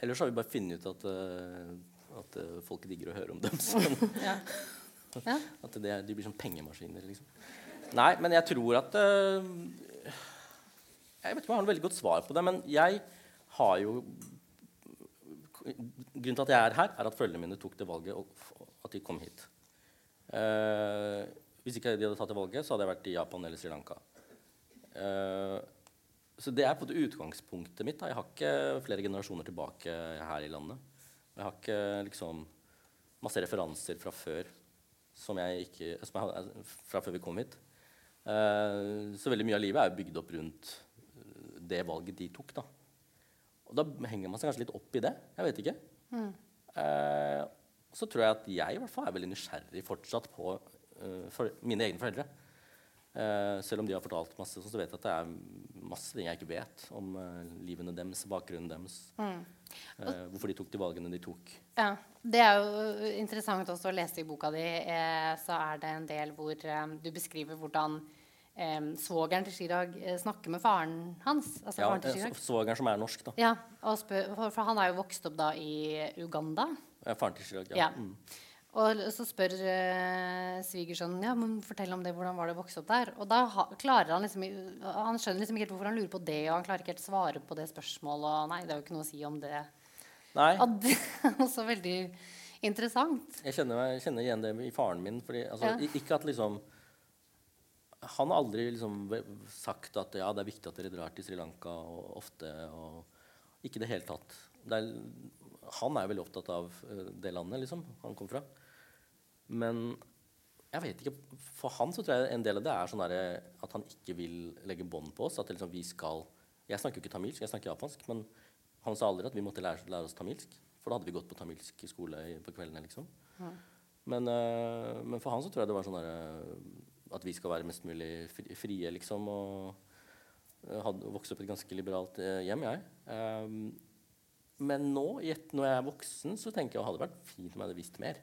D: Ellers har vi bare funnet ut at, uh, at uh, folk digger å høre om dem. ja. Ja. At det, de blir som pengemaskiner, liksom. Nei, men jeg tror at uh, jeg vet ikke om jeg har noe veldig godt svar på det, men jeg har jo Grunnen til at jeg er her, er at foreldrene mine tok det valget, og at de kom hit. Uh, hvis ikke de hadde tatt det valget, så hadde jeg vært i Japan eller Sri Lanka. Uh, så det er på det utgangspunktet mitt. Da. Jeg har ikke flere generasjoner tilbake her i landet. Jeg har ikke liksom masse referanser fra før som jeg ikke, som jeg hadde, fra før vi kom hit. Uh, så veldig mye av livet er bygd opp rundt det valget de tok. Da. Og da henger man seg kanskje litt opp i det. Jeg vet ikke. Mm. Uh, så tror jeg at jeg i hvert fall er veldig nysgjerrig fortsatt på mine egne foreldre. Uh, selv om de har fortalt masse, så vet jeg at det er masse ting jeg ikke vet om uh, livene deres, bakgrunnen deres. Mm. hvorfor de tok de valgene de tok.
C: Ja, Det er jo interessant også å lese i boka di. så er det en del hvor du beskriver hvordan eh, svogeren til Chirag uh, snakker med faren hans. Altså
D: Ja,
C: faren
D: eh. Svogeren som er norsk, da.
C: Ja, spør, for, for han er jo vokst opp da i Uganda.
D: Ja, Faren til Chirag. Ja.
C: Ja.
D: Mm.
C: Og så spør uh, svigersønnen ja, men fortell om det, hvordan var det å vokse opp der. Og da ha, klarer han liksom Han skjønner liksom ikke helt hvorfor han lurer på det, og han klarer ikke helt svare på det spørsmålet. Og nei, det er jo ikke noe å si om det.
D: Nei,
C: Og det er også veldig interessant.
D: jeg kjenner, jeg kjenner igjen det i faren min. Fordi, altså,
C: Ja.
D: Ikke at liksom Han har aldri liksom sagt at ja, det er viktig at dere drar til Sri Lanka og ofte. og Ikke i det hele tatt. Det er, han er veldig opptatt av eh, det landet liksom, han kom fra. Men jeg vet ikke, for han så tror jeg en del av det er sånn at han ikke vil legge bånd på oss. At liksom vi skal Jeg snakker jo ikke tamilsk, jeg snakker japansk. Men han sa aldri at vi måtte lære, lære oss tamilsk. For da hadde vi gått på tamilsk skole på kveldene. liksom. Men, eh, men for han så tror jeg det var sånn at vi skal være mest mulig frie, liksom. Og eh, hadde vokst opp i et ganske liberalt eh, hjem, jeg. Men nå, når jeg er voksen, så tenker jeg at det hadde vært fint om jeg hadde visst mer.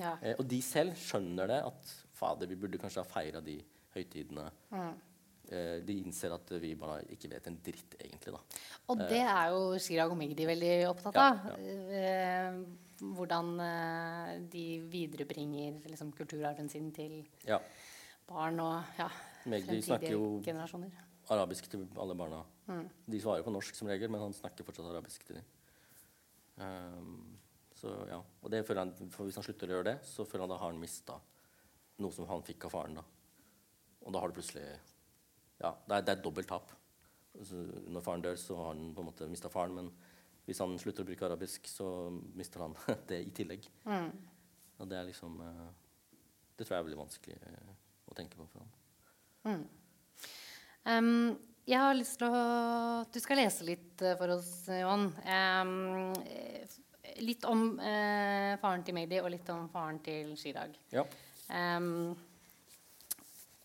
C: Ja.
D: Eh, og de selv skjønner det at fader, vi burde kanskje ha feira de høytidene. Eh, de innser at vi bare ikke vet en dritt, egentlig. da.
C: Og det er jo Chirag og Magdi veldig opptatt
D: Ja,
C: av. Eh, hvordan eh, de viderebringer liksom, kulturarven sin til
D: Ja.
C: barn og ja,
D: Magdi snakker
C: fremtidige
D: jo
C: generasjoner.
D: arabisk til alle barna. De svarer på norsk som regel, men han snakker fortsatt arabisk til dem. Um, så ja, og det føler han, for Hvis han slutter å gjøre det, så føler han da har han mista noe som han fikk av faren. da. Og da har du plutselig Ja, det er, det er et dobbelt tap. Når faren dør, så har han på en måte mista faren, men hvis han slutter å bruke arabisk, så mister han det i tillegg. Og det er liksom eh, Det tror jeg er veldig vanskelig eh, å tenke på for han.
C: Um. jeg har lyst til å Du skal lese litt eh, for oss, Johan. F- litt om eh, faren til Magdi og litt om faren til Chirag.
D: Ja.
C: Um,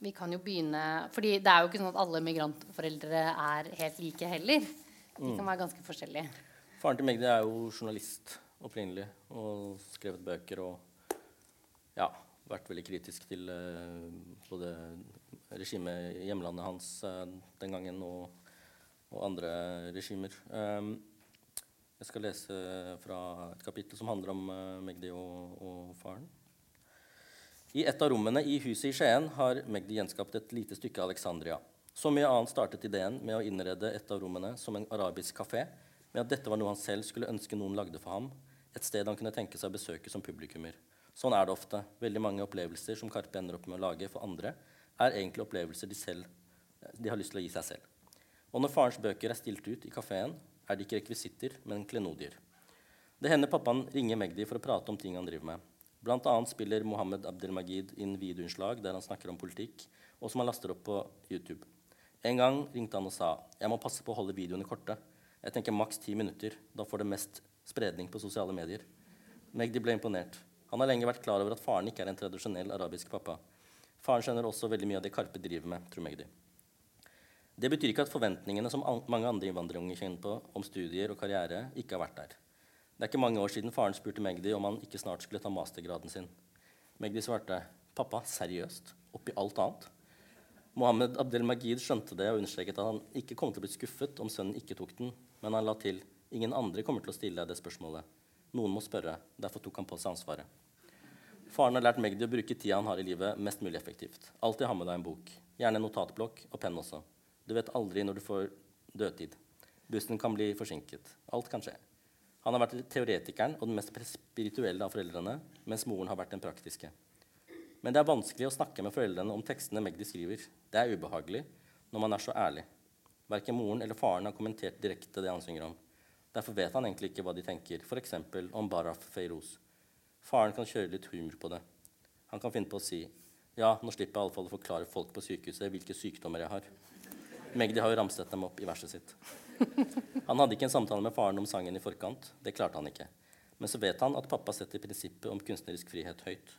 C: vi kan jo begynne fordi det er jo ikke sånn at alle migrantforeldre er helt like heller. De kan være ganske forskjellige.
D: Faren til Magdi er jo journalist opprinnelig og skrevet bøker og ja, vært veldig kritisk til eh, både regimet i hjemlandet hans eh, den gangen og, og andre regimer. Um, jeg skal lese fra et kapittel som handler om uh, Magdi og, og faren. I et av rommene i huset i Skien har Magdi gjenskapt et lite stykke Alexandria. Så mye annet startet ideen med å innrede et av rommene som en arabisk kafé, med at dette var noe han selv skulle ønske noen lagde for ham, et sted han kunne tenke seg å besøke som publikummer. Sånn er det ofte. Veldig mange opplevelser som Karpe ender opp med å lage for andre, er egentlig opplevelser de, selv, de har lyst til å gi seg selv. Og når farens bøker er stilt ut i kafeen, er det ikke rekvisitter, men klenodier. Det hender pappaen ringer Magdi for å prate om ting han driver med. Blant annet spiller Mohammed Abdelmagid inn videoinnslag der han snakker om politikk, og som han laster opp på YouTube. En gang ringte han og sa jeg må passe på å holde videoene korte. Jeg tenker maks ti minutter. Da får det mest spredning på sosiale medier. Magdi ble imponert. Han har lenge vært klar over at faren ikke er en tradisjonell arabisk pappa. Faren skjønner også veldig mye av det Karpe driver med, tror Magdi. Det betyr ikke at forventningene som an mange andre innvandrerunger kjenner på om studier og karriere, ikke har vært der. Det er ikke mange år siden faren spurte Magdi om han ikke snart skulle ta mastergraden sin. Magdi svarte, 'Pappa, seriøst? Oppi alt annet?' Mohammed Abdelmajid skjønte det og understreket at han ikke kom til å bli skuffet om sønnen ikke tok den, men han la til, 'Ingen andre kommer til å stille deg det spørsmålet. Noen må spørre. Derfor tok han på seg ansvaret.' Faren har lært Magdi å bruke tida han har i livet, mest mulig effektivt. Alltid ha med deg en bok. Gjerne en notatblokk og penn også. Du vet aldri når du får dødtid. Bussen kan bli forsinket. Alt kan skje. Han har vært teoretikeren og den mest spirituelle av foreldrene, mens moren har vært den praktiske. Men det er vanskelig å snakke med foreldrene om tekstene Magdi skriver. Det er ubehagelig når man er så ærlig. Verken moren eller faren har kommentert direkte det han synger om. Derfor vet han egentlig ikke hva de tenker, f.eks. om Baraf Feiroz. Faren kan kjøre litt humor på det. Han kan finne på å si ja, nå slipper jeg iallfall å forklare folk på sykehuset hvilke sykdommer jeg har. Magdi har jo ramset dem opp i verset sitt. Han hadde ikke en samtale med faren om sangen i forkant. Det klarte han ikke. Men så vet han at pappa setter prinsippet om kunstnerisk frihet høyt.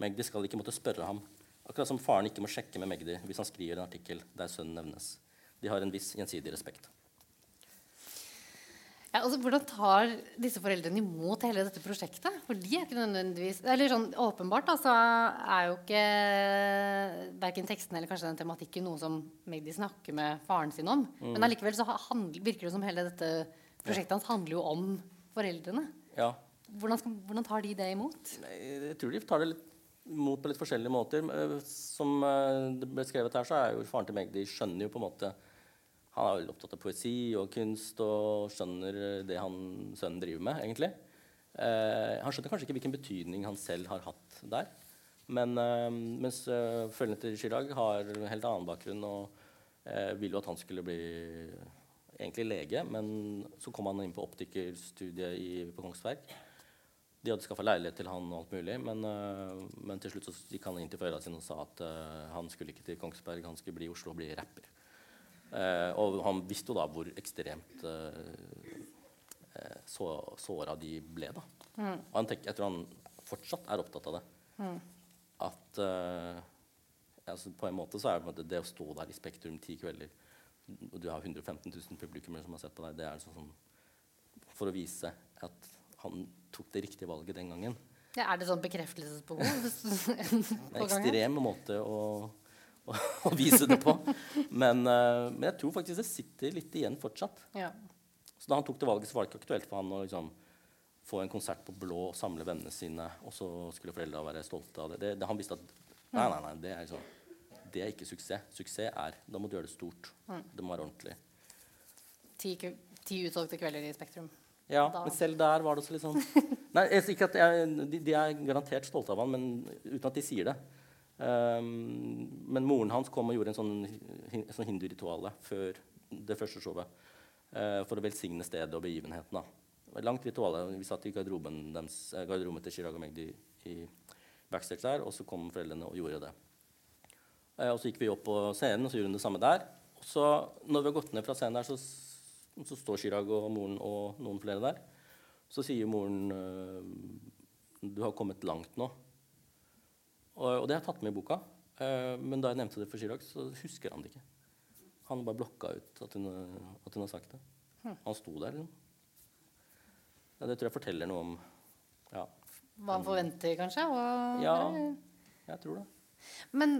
D: Magdi skal ikke måtte spørre ham, akkurat som faren ikke må sjekke med Magdi hvis han skriver en artikkel der sønnen nevnes. De har en viss gjensidig respekt.
C: Ja, altså, hvordan tar disse foreldrene imot hele dette prosjektet? For de er ikke nødvendigvis Eller sånn åpenbart da, så er jo ikke verken tekstene eller kanskje den tematikken noe som Magdi snakker med faren sin om.
D: Mm.
C: Men allikevel så handler, virker det som hele dette prosjektet hans handler jo om foreldrene.
D: Ja.
C: Hvordan, skal, hvordan tar de det imot?
D: Jeg tror de tar det litt imot på litt forskjellige måter. Eh, Som eh, det ble skrevet her, så er jo faren til Magdi skjønner jo på en måte Han er veldig opptatt av poesi og kunst og skjønner det han sønnen driver med, egentlig. Eh, han skjønner kanskje ikke hvilken betydning han selv har hatt der. Men eh, mens eh, foreldrene til Chirag har en helt annen bakgrunn og eh, vil jo at han skulle bli egentlig lege, men så kom han inn på optikerstudiet i, på Kongsberg. De hadde skaffa leilighet til han og alt mulig, men, øh, men til slutt gikk han inn til foreldrene sine og sa at han skulle ikke til Kongsberg, han skulle bli i Oslo og bli rapper. Eh, og han visste jo da hvor ekstremt uh, så, såra de ble, da. Og han tenker, jeg tror han fortsatt er opptatt av det. At øh, altså På en måte så er det, det å stå der i Spektrum ti kvelder og du har 115 000 publikummere som har sett på deg, det er sånn, sånn for å vise at han tok det riktige valget den gangen.
C: Ja, er det sånn bekreftelsesbehov?
D: Det er en ekstrem måte å, å, vise det på. Men, uh, men jeg tror faktisk det sitter litt igjen fortsatt.
C: Ja.
D: Så da han tok det valget, så var det ikke aktuelt for han å liksom, få en konsert på Blå og samle vennene sine, og så skulle foreldra være stolte av det. det, det han visste at nei, nei, nei, det er, liksom, det er ikke suksess. Suksess er Da må du gjøre det stort. Det må være ordentlig.
C: Ti, ti utsolgte kvelder i Spektrum.
D: Ja,
C: Da-
D: men selv der var det også litt sånn Nei, jeg ikke at jeg, de, de er garantert stolte av han, men uten at de sier det. Ehm, men moren hans kom og gjorde en sånn, sånn hindurituale før det første showet. uh, for å velsigne stedet og begivenheten. da. Langt ritual. Vi satt i garderoben, eh, garderoben til Chirag og Magdi i backstage der, og så kom foreldrene og gjorde det. Uh, og så gikk vi opp på scenen, og så gjorde hun det samme der. Og så, når vi har gått ned fra scenen der, så, så står Chirag og moren og noen flere der. Så sier moren uh, du har kommet langt nå. Og, det har jeg tatt med i boka. Eh, men da jeg nevnte det for Chirag, så husker han det ikke. Han bare blokka ut at hun, at hun har sagt det. Han sto der, liksom. Ja, det tror jeg forteller noe om Ja,
C: Hva han forventer, kanskje? Og,
D: Ja. jeg tror det.
C: Men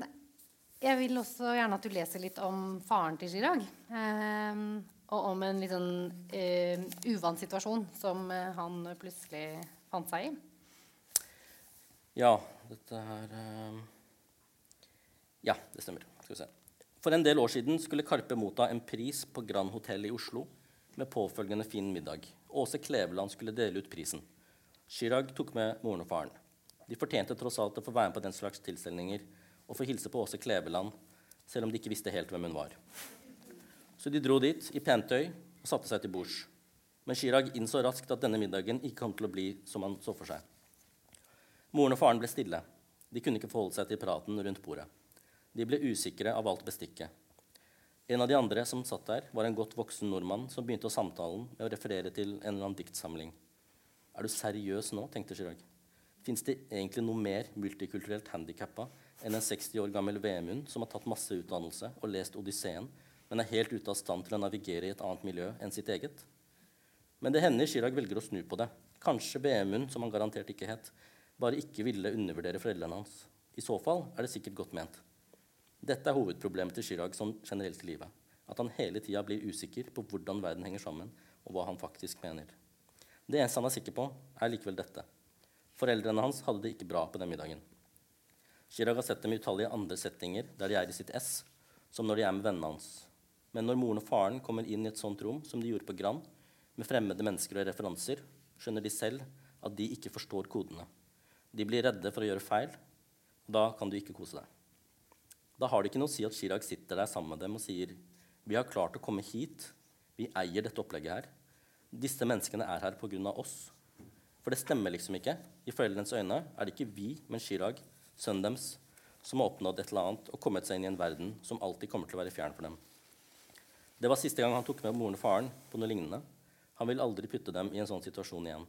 C: jeg vil også gjerne at du leser litt om faren til Chirag. ehm, og om en litt sånn eh, uvant situasjon som eh, han plutselig fant seg i.
D: Ja, dette her eh, Ja, det stemmer. Skal vi se. For en del år siden skulle Karpe motta en pris på Grand Hotell i Oslo med påfølgende fin middag. Åse Kleveland skulle dele ut prisen. Chirag tok med moren og faren. De fortjente tross alt å få være med på den slags tilstelninger og få hilse på Åse Kleveland, selv om de ikke visste helt hvem hun var. Så de dro dit i pent tøy og satte seg til bords. Men Chirag innså raskt at denne middagen ikke kom til å bli som han så for seg. Moren og faren ble stille. De kunne ikke forholde seg til praten rundt bordet. De ble usikre av alt bestikket. En av de andre som satt der, var en godt voksen nordmann som begynte å samtalen med å referere til en eller annen diktsamling. Er du seriøs nå? tenkte Chirag. Fins det egentlig noe mer multikulturelt handikappa enn en 60 år gammel Vemund som har tatt masse utdannelse og lest Odysseen, men er helt ute av stand til å navigere i et annet miljø enn sitt eget? Men det hender Chirag velger å snu på det. Kanskje Vemund, som han garantert ikke het, bare ikke ville undervurdere foreldrene hans. I så fall er det sikkert godt ment. Dette er hovedproblemet til Chirag sånn generelt i livet. At han hele tida blir usikker på hvordan verden henger sammen, og hva han faktisk mener. Det eneste han er sikker på, er likevel dette. Foreldrene hans hadde det ikke bra på den middagen. Chirag har sett dem i utallige andre settinger der de er i sitt ess, som når de er med vennene hans. Men når moren og faren kommer inn i et sånt rom som de gjorde på Grand, med fremmede mennesker og referanser, skjønner de selv at de ikke forstår kodene. De blir redde for å gjøre feil, og da kan du ikke kose deg. Da har det ikke noe å si at Chirag sitter der sammen med dem og sier vi har klart å komme hit, vi eier dette opplegget her. Disse menneskene er her pga. oss. For det stemmer liksom ikke. I foreldrenes øyne er det ikke vi, men Chirag, sønnen deres, som har oppnådd et eller annet og kommet seg inn i en verden som alltid kommer til å være fjern for dem. Det var siste gang han tok med moren og faren på noe lignende. Han vil aldri putte dem i en sånn situasjon igjen.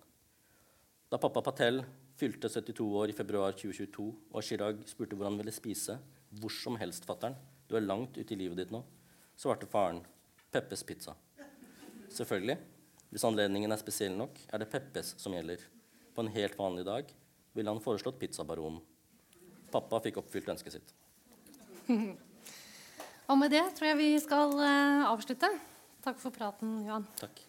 D: Da pappa Patel fylte 72 år i februar 2022, og Chirag spurte hvor han ville spise, hvor som helst, fatter'n, du er langt ute i livet ditt nå, svarte faren Peppes pizza. Selvfølgelig. Hvis anledningen er spesiell nok, er det Peppes som gjelder. På en helt vanlig dag ville han foreslått pizzabaronen. Pappa fikk oppfylt ønsket sitt.
C: Og med det tror jeg vi skal eh, avslutte. Takk for praten, Johan.
D: Takk.